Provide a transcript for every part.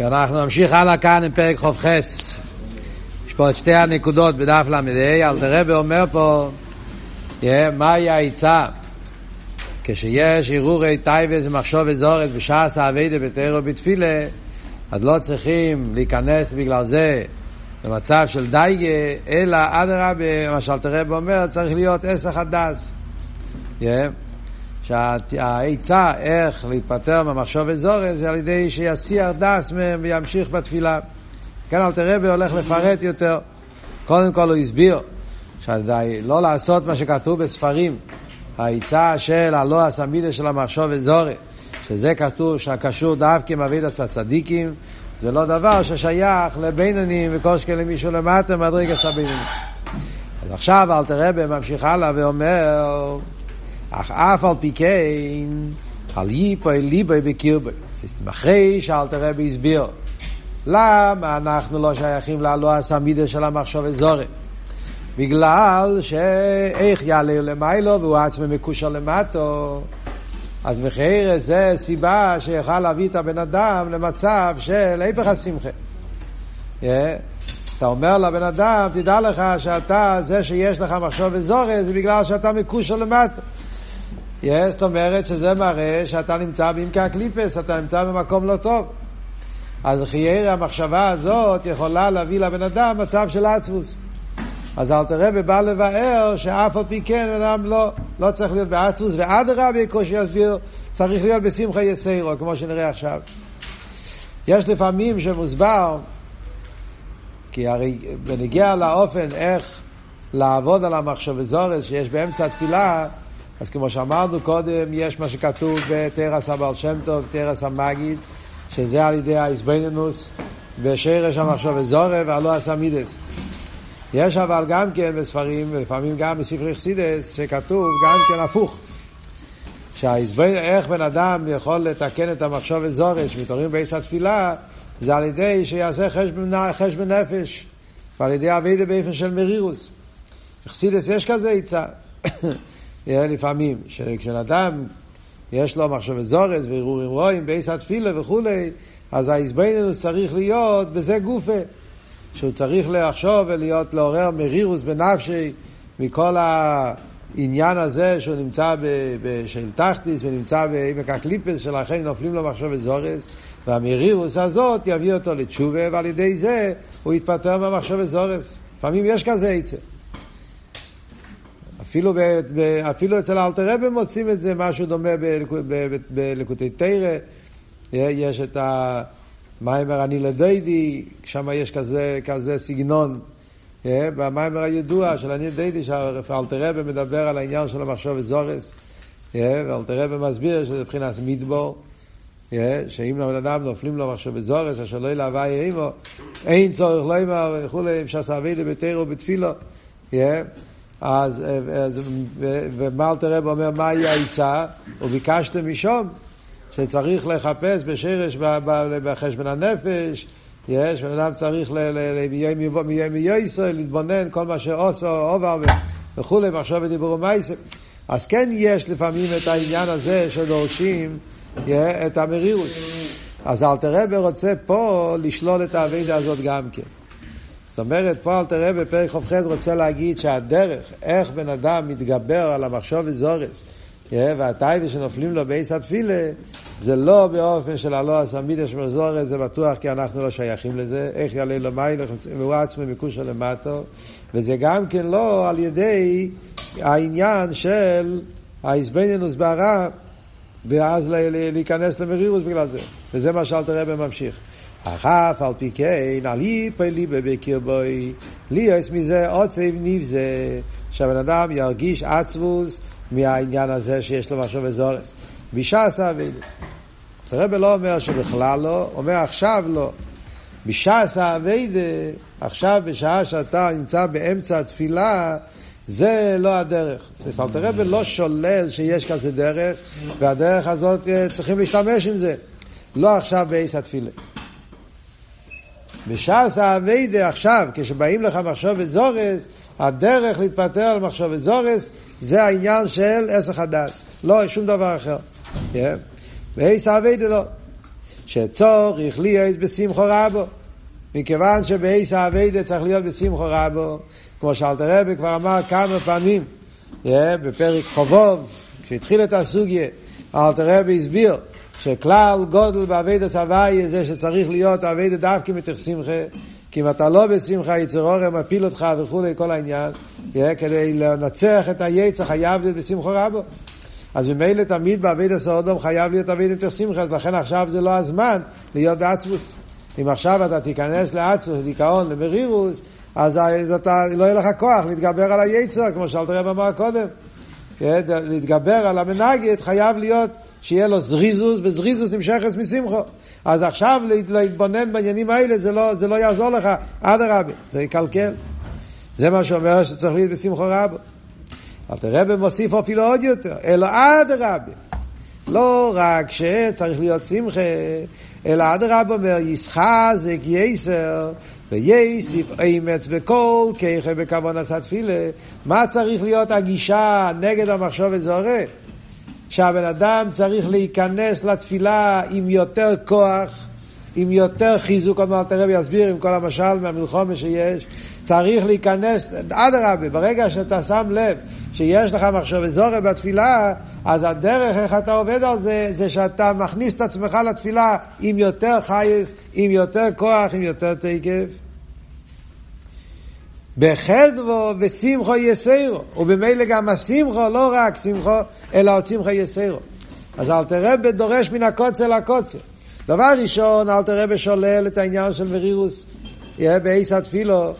אנחנו נמשיך הלאה כאן עם פרק כ"ח. יש פה את שתי הנקודות בדף ל"ה, אלטער רבי אומר פה, מהי העצה? כשיש הרהורי תאוות ומחשבות זרות בשעת העבודה בתורה ובתפילה, אז לא צריכים להיכנס בגלל זה במצב של דאגה, אלא אדרבה, מה שאלטער רבי אומר, צריך להיות היסח הדעת. Yeah. שהעצה איך להתפטר מהמחשבות זרות זה על ידי שיסיח דעת מהם וימשיך בתפילה. כן, אלתר רבי הולך לפרט יותר. קודם כל הוא הסביר שלא לעשות מה שכתוב בספרים, העצה של הלא הסמידה של המחשוב אזורי, שזה כתוב שקשור דווקא עם אבידס הצדיקים, זה לא דבר ששייך לבינונים וקושקל למישהו למטה מדרגת הבינונים. אז עכשיו אלתר רבי ממשיך הלאה ואומר אך אף על פי כן, על ייפוי ליבוי בקרבי. אחרי שאלתר רבי הסביר למה אנחנו לא שייכים לעלו הסמידה של המחשוב אזורי. בגלל שאיך יעלה למיילו והוא עצמו מקושר למטו. אז מחיר זה סיבה שיכל להביא את הבן אדם למצב של היפך השמחה. Yeah. אתה אומר לבן אדם, תדע לך שאתה, זה שיש לך מחשוב אזורי, זה בגלל שאתה מקושר למטה. Yes, זאת אומרת שזה מראה שאתה נמצא בעמקי הקליפס, אתה נמצא במקום לא טוב. אז חייר המחשבה הזאת יכולה להביא לבן אדם מצב של עצבוס. אז אלתר רבי בא לבאר שאף על פי כן בן אדם לא, לא צריך להיות בעצבוס, ואדרבה, כמו שיסביר, צריך להיות בשמחה יסיירו, כמו שנראה עכשיו. יש לפעמים שמוסבר, כי הרי בנגיע לאופן איך לעבוד על המחשב זורס שיש באמצע התפילה, אז כמו שאמרנו קודם, יש מה שכתוב בתרס הבעל שם טוב, תרס המגיד, שזה על ידי האיזבנינוס, בשרש המחשב וזורב, והלא הסמידס. יש אבל גם כן בספרים, ולפעמים גם בספרי חסידס, שכתוב גם כן הפוך. שהאיזבנינוס, איך בן אדם יכול לתקן את המחשב וזורש, מתעוררים בעיס התפילה, זה על ידי שיעשה חשבון, נפש, ועל ידי אבידה באופן של מרירוס. בחסידס יש כזה עצה. לפעמים, שכשאדם יש לו מחשבת זורס והרהורים רואים בעיס התפילה וכולי, אז ההזבנינוס צריך להיות בזה גופה. שהוא צריך לחשוב ולהיות, לעורר מרירוס בנפשי מכל העניין הזה שהוא נמצא בשל תחתיס ונמצא בעמק הקליפס שלכן נופלים לו מחשבת זורס והמרירוס הזאת יביא אותו לתשובה ועל ידי זה הוא יתפטר מהמחשבת זורס. לפעמים יש כזה עצה. אפילו, ב, ב, אפילו אצל אלתר רבי מוצאים את זה, משהו דומה בלקוטי תרא. יש את המיימר אני לדיידי, שם יש כזה, כזה סגנון. במיימר הידוע של אני לדיידי, שאלתר רבי מדבר על העניין של המחשוב וזורס. ואלתר רבי מסביר שזה מבחינת מדבור. שאם לבן אדם נופלים לו מחשב בזורס, אשר לא ילהווה עמו, אין צורך לא אמר וכולי, אם שעשה אבידה בתרא ובתפילו. אז, אז ומלטר רב אומר, מהי העצה? וביקשתם משום שצריך לחפש בשרש בחשבון הנפש, יש, בן אדם צריך מיום ישראל להתבונן, כל מה שעושה, עובר וכולי, מחשב ודיבור ומייסר. אז כן יש לפעמים את העניין הזה שדורשים את המרירות. אז אלתר רבי רוצה פה לשלול את האבידה הזאת גם כן. זאת אומרת, פה אל תראה בפרק ח"ח רוצה להגיד שהדרך, איך בן אדם מתגבר על המחשוב וזורס, והטייבה שנופלים לו בעיס התפילה, זה לא באופן של הלא הסמידה של זורס, זה בטוח כי אנחנו לא שייכים לזה, איך יעלה לו מיילך, והוא עצמו מקושר למטו, וזה גם כן לא על ידי העניין של האיזבנינוס בהרע, ואז להיכנס למרירוס בגלל זה. וזה מה שאלתר רבי ממשיך. אך אף על פי כן, על איפי ליבה בקרבוי, ליאס מזה עוצב נבזה, שהבן אדם ירגיש עצבוס מהעניין הזה שיש לו משהו בזורס. בשעס האביידה. הרב לא אומר שבכלל לא, אומר עכשיו לא. בשעס האביידה, עכשיו בשעה שאתה נמצא באמצע התפילה, זה לא הדרך. אלתר רבי לא שולל שיש כזה דרך, והדרך הזאת צריכים להשתמש עם זה. לא עכשיו בעיס התפילה. בש"ס האביידה עכשיו, כשבאים לך מחשוב וזורס, הדרך להתפטר על מחשוב וזורס זה העניין של עסק הדס, לא שום דבר אחר. ואיס האביידה לא. שצורך להיות בשמחו רבו. מכיוון שבעיס האביידה צריך להיות בשמחו רבו, כמו שאלתר רבי כבר אמר כמה פעמים, yeah, בפרק חובוב, כשהתחיל את הסוגיה, אלתר רבי הסביר שכלל גודל באביידה הוויה זה שצריך להיות אביידה דווקא מתוך שמחה, כי אם אתה לא בשמחה יצר אורם מפיל אותך וכולי כל העניין, כדי לנצח את היצר חייב להיות בשמחו רבו. אז ממילא תמיד באביידה סעודום חייב להיות אביידה מתוך שמחה, אז לכן עכשיו זה לא הזמן להיות בעצמוס. אם עכשיו אתה תיכנס לעצמוס, לדיכאון, למרירוס, אז, אז אתה, לא יהיה לך כוח להתגבר על היצר, כמו שאלת רב אמר קודם. כן, להתגבר על המנגד חייב להיות שיהיה לו זריזוס, וזריזוס נמשכת משמחו. אז עכשיו להתבונן בעניינים האלה זה לא, זה לא יעזור לך, אדרבה, זה יקלקל. זה מה שאומר שצריך להיות בשמחו רבו. אל תראה במוסיף אפילו עוד יותר, אלא אדרבה. לא רק שצריך להיות שמחה, אלא אדרבה אומר, ישחזק יסר, וייסיף אימץ בכל ככה בכוון עשה תפילה. מה צריך להיות הגישה נגד המחשוב וזורע? שהבן אדם צריך להיכנס לתפילה עם יותר כוח, עם יותר חיזוק, עוד מעט הרב יסביר עם כל המשל מהמלחומה שיש, צריך להיכנס, אדרבה, ברגע שאתה שם לב שיש לך מחשב זורע בתפילה, אז הדרך איך אתה עובד על זה, זה שאתה מכניס את עצמך לתפילה עם יותר חייס, עם יותר כוח, עם יותר תקף. בחדבו ושמחו יסירו, ובמילא גם השמחו, לא רק שמחו, אלא עוד שמחו יסירו. אז אלתר רבי דורש מן הקוצר לקוצר. דבר ראשון, אלתר רבי שולל את העניין של מרירוס, בעיס התפילו,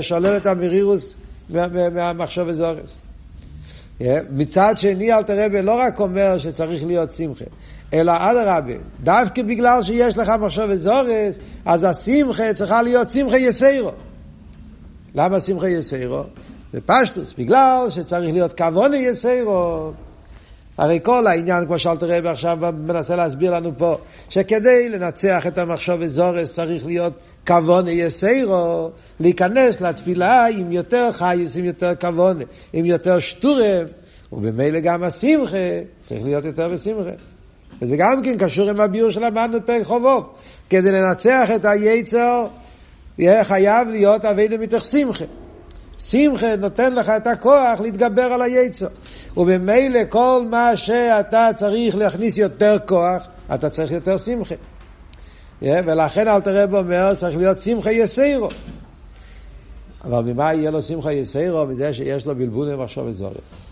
שולל את המרירוס מהמחשב הזורס. מצד שני, אלתר רבי לא רק אומר שצריך להיות שמחה, אלא אדרבה, דווקא בגלל שיש לך מחשב זורס, אז השמחה צריכה להיות שמחה יסירו. למה שמחה יסירו? זה פשטוס, בגלל שצריך להיות כבונה יסירו. הרי כל העניין, כמו שאלת רבי עכשיו מנסה להסביר לנו פה, שכדי לנצח את המחשוב וזורס צריך להיות כבונה יסירו, להיכנס לתפילה עם יותר חייס, עם יותר כבונה, עם יותר שטורם, ובמילא גם השמחה צריך להיות יותר בשמחה. וזה גם כן קשור עם הביור שלמדנו בפרק חובוב. כדי לנצח את היצר, חייב להיות אביידה מתוך שמחה. שמחה נותן לך את הכוח להתגבר על היצר. ובמילא כל מה שאתה צריך להכניס יותר כוח, אתה צריך יותר שמחה. Yeah, ולכן אל תראה בו אומר, צריך להיות שמחה יסירו. אבל ממה יהיה לו שמחה יסירו? מזה שיש לו בלבול למחשוב וזורת.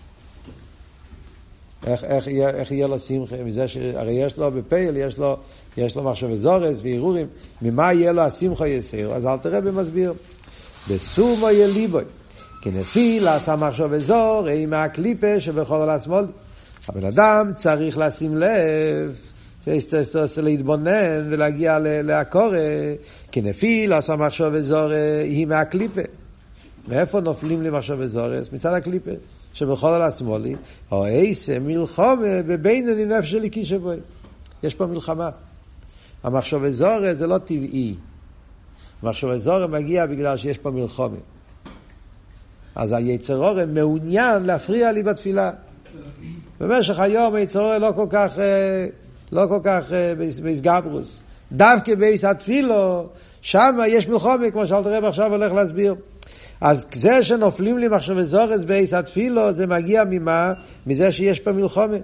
איך, איך, איך יהיה לו שמחה? מזה ש... הרי יש לו בפייל, יש לו, יש לו מחשב זורס והרהורים, ממה יהיה לו השמחה יסירו? אז אל תראה במסביר. בסומו יליבוי, כנפיל עשה מחשב אזור, עם הקליפה שבכל השמאל. הבן אדם צריך לשים לב, להתבונן ולהגיע לעקורה, כנפיל עשה מחשב אזור, היא מהקליפה. מאיפה נופלים לי מחשב אזורס? מצד הקליפה. שבכל על השמאלי, או איסה מלחומה בבינוני נפש של איקיש שבוי. יש פה מלחמה. המחשוב אזורי זה לא טבעי. המחשוב אזורי מגיע בגלל שיש פה מלחומה. אז היצר אורם מעוניין להפריע לי בתפילה. במשך היום היצר אורם לא כל כך, אה, לא כל כך אה, באיסגברוס. דווקא באיס התפילו, שם יש מלחומה, כמו שאלת רב עכשיו הולך להסביר. אז זה שנופלים לי מחשבי זורס בעיס התפילו, זה מגיע ממה? מזה שיש פה מלחומה.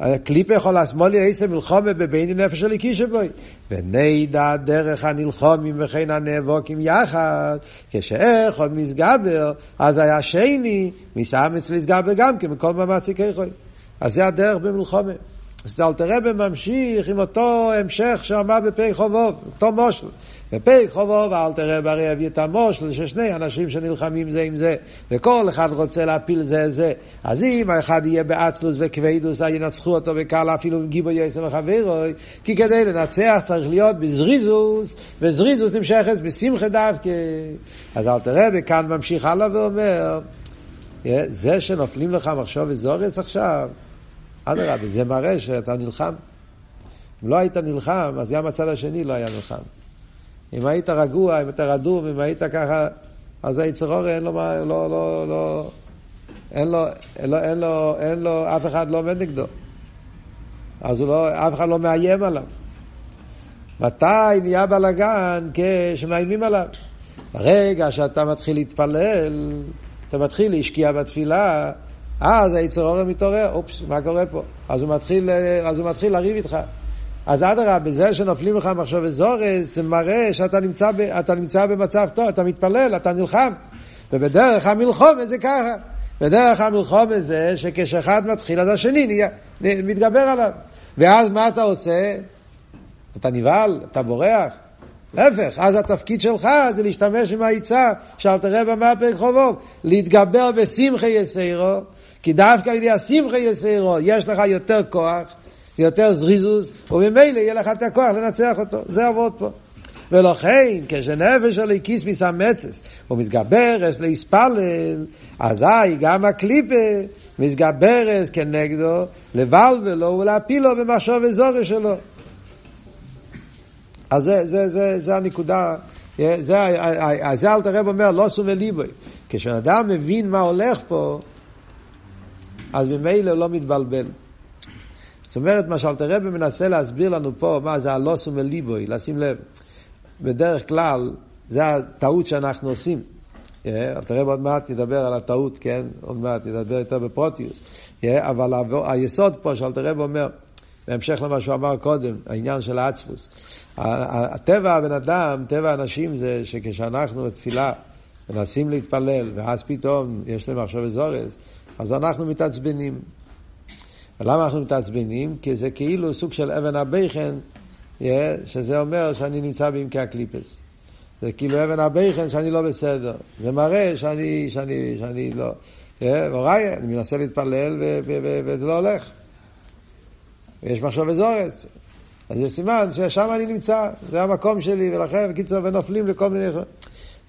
הקליפה יכול לשמאל איזה מלחומה בביני נפש של איקישה בוי. ונדע דרך הנלחומים וכן הנאבוקים יחד, כשאחד מסגבר, אז היה שני, מסאמץ לסגבר גם כן, מכל מאמצי כיכוי. אז זה הדרך במלחומה. אז אלתרבה ממשיך עם אותו המשך שאמר בפרק חובוב, אותו מושל. בפרק חובוב אלתרבה הרי הביא את המושל ששני אנשים שנלחמים זה עם זה, וכל אחד רוצה להפיל זה זה. אז אם האחד יהיה באצלוס וכבדוס, ינצחו אותו בקל אפילו עם גיבו יסם וחברוי, כי כדי לנצח צריך להיות בזריזוס, וזריזוס נמשכת בשמחה דווקא. אז אלתרבה כאן ממשיך הלאה ואומר, זה שנופלים לך מחשוב וזורס עכשיו, אדרבה, זה מראה שאתה נלחם. אם לא היית נלחם, אז גם הצד השני לא היה נלחם. אם היית רגוע, אם אתה רדום, אם היית ככה, אז היצרור אין לו מה, לא, לא, לא, אין לו, אין לו, אין לו, אין לו, אף אחד לא עומד נגדו. אז הוא לא, אף אחד לא מאיים עליו. מתי נהיה בלאגן? כשמאיימים עליו. ברגע שאתה מתחיל להתפלל, אתה מתחיל להשקיע בתפילה, אז היצר אורם מתעורר, אופס, מה קורה פה? אז הוא מתחיל, אז הוא מתחיל לריב איתך. אז אדרבה, בזה שנופלים לך מחשב וזורס, זה מראה שאתה נמצא, ב, נמצא במצב טוב, אתה מתפלל, אתה נלחם. ובדרך המלחומה זה ככה. בדרך המלחומה זה שכשאחד מתחיל, אז השני נהיה, מתגבר עליו. ואז מה אתה עושה? אתה נבהל, אתה בורח. להפך, אז התפקיד שלך זה להשתמש עם העצה שאל תראה במאפק חובוב, להתגבר בשמחי יסיירו, כי דווקא על ידי השמחי יסיירו יש לך יותר כוח, יותר זריזוס, וממילא יהיה לך את הכוח לנצח אותו. זה עבוד פה. ולכן, כשנפש הליקיס מסמצס ומסגברס להספלל, אזי גם הקליפה מסגברס כנגדו, לבלבלו ולהפילו במחשוב אזורי שלו. אז זה, זה, זה, זה הנקודה, זה, זה אל תרב אומר, לא סומי ליבוי. כשאדם מבין מה הולך פה, אז ממילא לא מתבלבל. זאת אומרת, מה שאלתרבה מנסה להסביר לנו פה, מה זה הלא סומי ליבוי, לשים לב. בדרך כלל, זה הטעות שאנחנו עושים. אלתרבה עוד מעט ידבר על הטעות, כן? עוד מעט ידבר יותר בפרוטיוס. אבל היסוד פה שאלתרבה אומר, בהמשך למה שהוא אמר קודם, העניין של האצפוס. הטבע הבן אדם, טבע האנשים זה שכשאנחנו בתפילה מנסים להתפלל, ואז פתאום יש להם עכשיו אזורס, אז אנחנו מתעצבנים. ולמה אנחנו מתעצבנים? כי זה כאילו סוג של אבן הבכן, שזה אומר שאני נמצא בעמקי הקליפס. זה כאילו אבן הבכן שאני לא בסדר. זה מראה שאני, שאני, שאני לא... וראי, אני מנסה להתפלל וזה לא הולך. ויש מחשב אזורס. אז זה סימן ששם אני נמצא, זה המקום שלי, ולכן, בקיצור, ונופלים לכל מיני...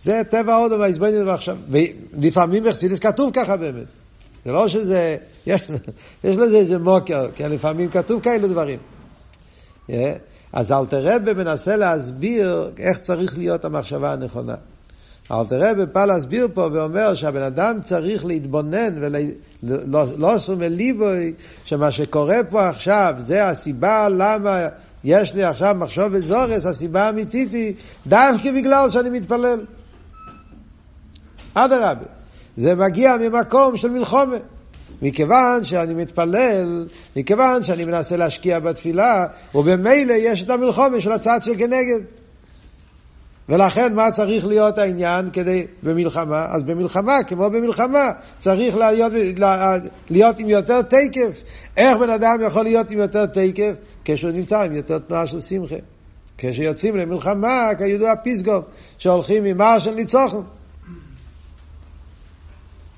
זה טבע עוד והעזבניות ועכשיו. ולפעמים בחסידס כתוב ככה באמת. זה לא שזה, יש, יש לזה איזה מוקר, כן, לפעמים כתוב כאלה דברים. Yeah. אז אלתרבה מנסה להסביר איך צריך להיות המחשבה הנכונה. אלתרבה בא להסביר פה ואומר שהבן אדם צריך להתבונן ולא סומי ליבוי, שמה שקורה פה עכשיו זה הסיבה למה יש לי עכשיו מחשוב וזורס, הסיבה האמיתית היא דווקא בגלל שאני מתפלל. אדרבה, זה מגיע ממקום של מלחומה. מכיוון שאני מתפלל, מכיוון שאני מנסה להשקיע בתפילה, ובמילא יש את המלחומה של הצד של כנגד. ולכן מה צריך להיות העניין כדי במלחמה? אז במלחמה, כמו במלחמה, צריך להיות, להיות עם יותר תקף. איך בן אדם יכול להיות עם יותר תקף? כשהוא נמצא עם יותר תנועה של שמחה. כשיוצאים למלחמה, כידוע פיסגום, שהולכים עם של ניצוחן.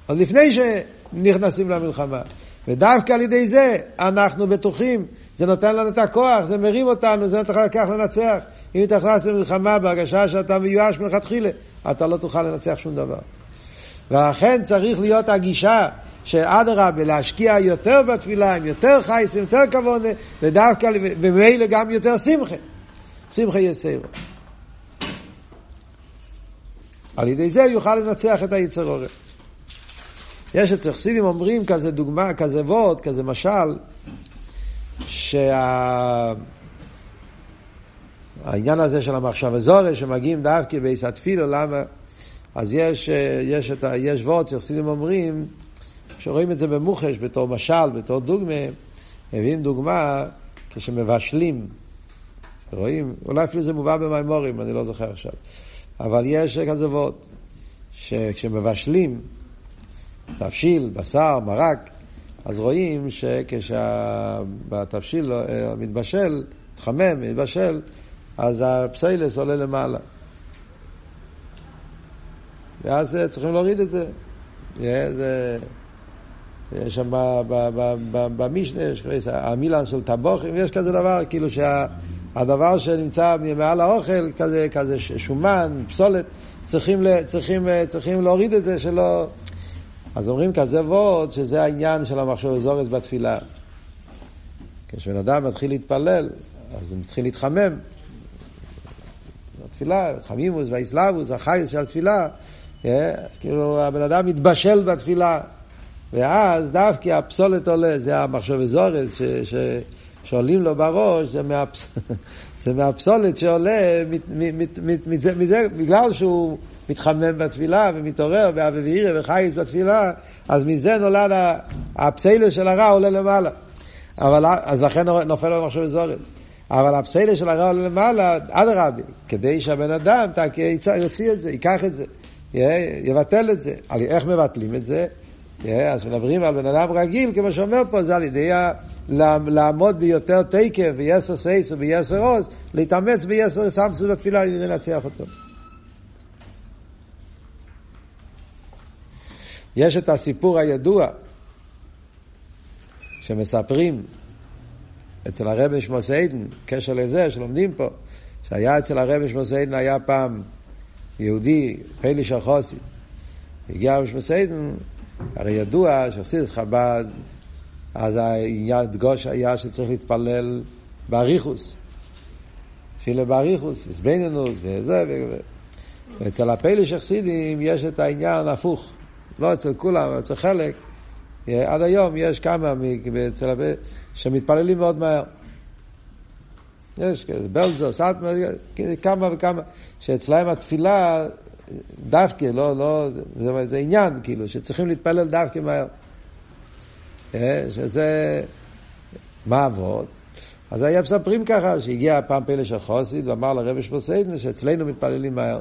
עוד לפני שנכנסים למלחמה. ודווקא על ידי זה אנחנו בטוחים, זה נותן לנו את הכוח, זה מרים אותנו, זה נותן לך לנצח. אם אתה נכנס למלחמה בהרגשה שאתה מיואש מלכתחילה, אתה לא תוכל לנצח שום דבר. ולכן צריך להיות הגישה שאדרבה, להשקיע יותר בתפילה, עם יותר חייס, עם יותר כבוד, ודווקא, וממילא גם יותר שמחה. שמחה יסיירו. על ידי זה יוכל לנצח את היצר עורף. יש אצל חסידים אומרים כזה דוגמה, כזה וורד, כזה משל, שה... הזה של המחשב הזורש, שמגיעים דווקא בעיס התפילו, למה? אז יש, יש, את, יש וורד שחסידים אומרים, שרואים את זה במוחש, בתור משל, בתור דוגמה, מביאים דוגמה כשמבשלים. רואים, אולי אפילו זה מובא במימורים, אני לא זוכר עכשיו. אבל יש כזה וורד, שכשמבשלים, תבשיל, בשר, מרק, אז רואים שכשהתבשיל אה, מתבשל, מתחמם, מתבשל, אז הפסיילס עולה למעלה. ואז אה, צריכים להוריד את זה. זה... יש שם במשנה, המילן של טבוחים, יש כזה דבר, כאילו שהדבר שנמצא מעל האוכל, כזה, כזה שומן, פסולת, צריכים, צריכים, צריכים להוריד את זה, שלא... אז אומרים כזה וורד, שזה העניין של המחשב הזורס בתפילה. כשבן אדם מתחיל להתפלל, אז הוא מתחיל להתחמם. התפילה, חמימוס והאסלאבוס, החייס של התפילה, אה, אז כאילו הבן אדם מתבשל בתפילה. ואז דווקא הפסולת עולה, זה המחשב הזורס, ש, ש, שעולים לו בראש, זה, מהפס... זה מהפסולת שעולה מזה, מזה, בגלל שהוא מתחמם בתפילה ומתעורר באבי ואירא וחייס בתפילה, אז מזה נולד הפסילה של הרע עולה למעלה. אבל אז לכן נופל לו מחשב. אבל הפסילה של הרע עולה למעלה, אדרבה, כדי שהבן אדם יוציא את זה, ייקח את זה, יבטל את זה. איך מבטלים את זה? אז מדברים על בן אדם רגיל, כמו שאומר פה, זה על ידי לעמוד ביותר תקף, ביסר סייס וביסר עוז, להתאמץ ביסר סמסוס בתפילה על ידי לנצח אותו. יש את הסיפור הידוע שמספרים אצל הרבי שמוסיידן, קשר לזה שלומדים פה, שהיה אצל הרבי שמוסיידן היה פעם יהודי, פליש החוסי, הגיע הרבי שמוסיידן, הרי ידוע שחסידס חב"ד, אז העניין דגוש היה שצריך להתפלל באריכוס, תפילה באריכוס, עזבנינוס וזה, ואצל הפליש החסידים יש את העניין הפוך. לא אצל כולם, אצל חלק. עד היום יש כמה אצל הרבה שמתפללים מאוד מהר. יש כזה, בלזוס, כמה וכמה, שאצלהם התפילה דווקא, לא, לא, זה, זה עניין, כאילו, שצריכים להתפלל דווקא מהר. שזה, מה אבות? אז היה מספרים ככה, שהגיע פעם פלא של חוסיד ואמר לרבי שמוסיידן שאצלנו מתפללים מהר.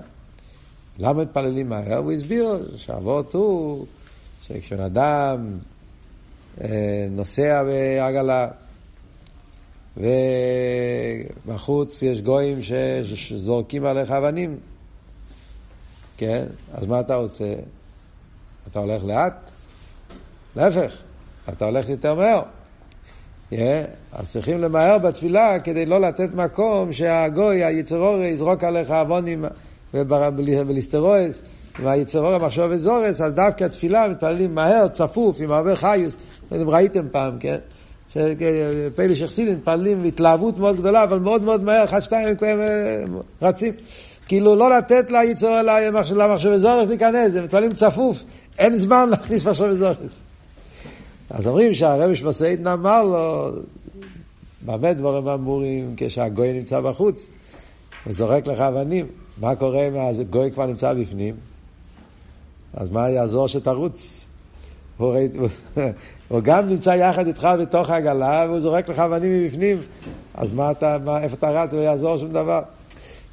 למה מתפללים מהר? הוא הסביר שהאבות הוא שכשבן אדם אה, נוסע בעגלה ובחוץ יש גויים שזורקים עליך אבנים, כן? אז מה אתה עושה? אתה הולך לאט? להפך, אתה הולך יותר מהר. Yeah, אז צריכים למהר בתפילה כדי לא לתת מקום שהגוי, היצרורי, יזרוק עליך אבונים ולסטרואס, והיצרור המחשוב וזורס, אז דווקא התפילה מתפללים מהר, צפוף, עם הרבה חיוס. אתם ראיתם פעם, כן? פלא שחסידים מתפללים בהתלהבות מאוד גדולה, אבל מאוד מאוד מהר, אחד, שתיים, הם אה, רצים. כאילו לא לתת ליצור, למחשב וזורס להיכנס, הם מתפללים צפוף, אין זמן להכניס מחשב וזורס. אז אומרים שהרבי שמסעידן אמר לו, במה דברים אמורים כשהגוי נמצא בחוץ וזורק לך אבנים? מה קורה אם הגוי כבר נמצא בפנים? אז מה יעזור שתרוץ? הוא, הוא גם נמצא יחד איתך בתוך העגלה והוא זורק לך אבנים מבפנים, אז מה אתה, מה, איפה אתה רץ? לא יעזור שום דבר.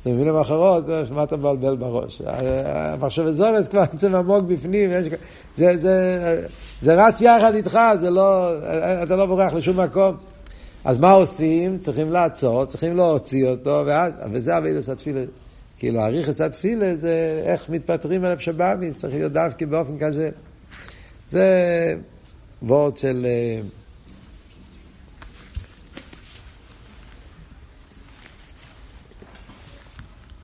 זה במילים אחרות, מה אתה מבלבל בראש? המחשב זורס כבר נמצא עמוק בפנים, יש, זה, זה, זה רץ יחד איתך, זה לא, אתה לא בורח לשום מקום. אז מה עושים? צריכים לעצור, צריכים להוציא אותו, ואז, וזה אבידס התפילה. כאילו, אריכס התפילה זה איך מתפטרים על שבאמיס, צריך להיות דווקא באופן כזה. זה וורד של...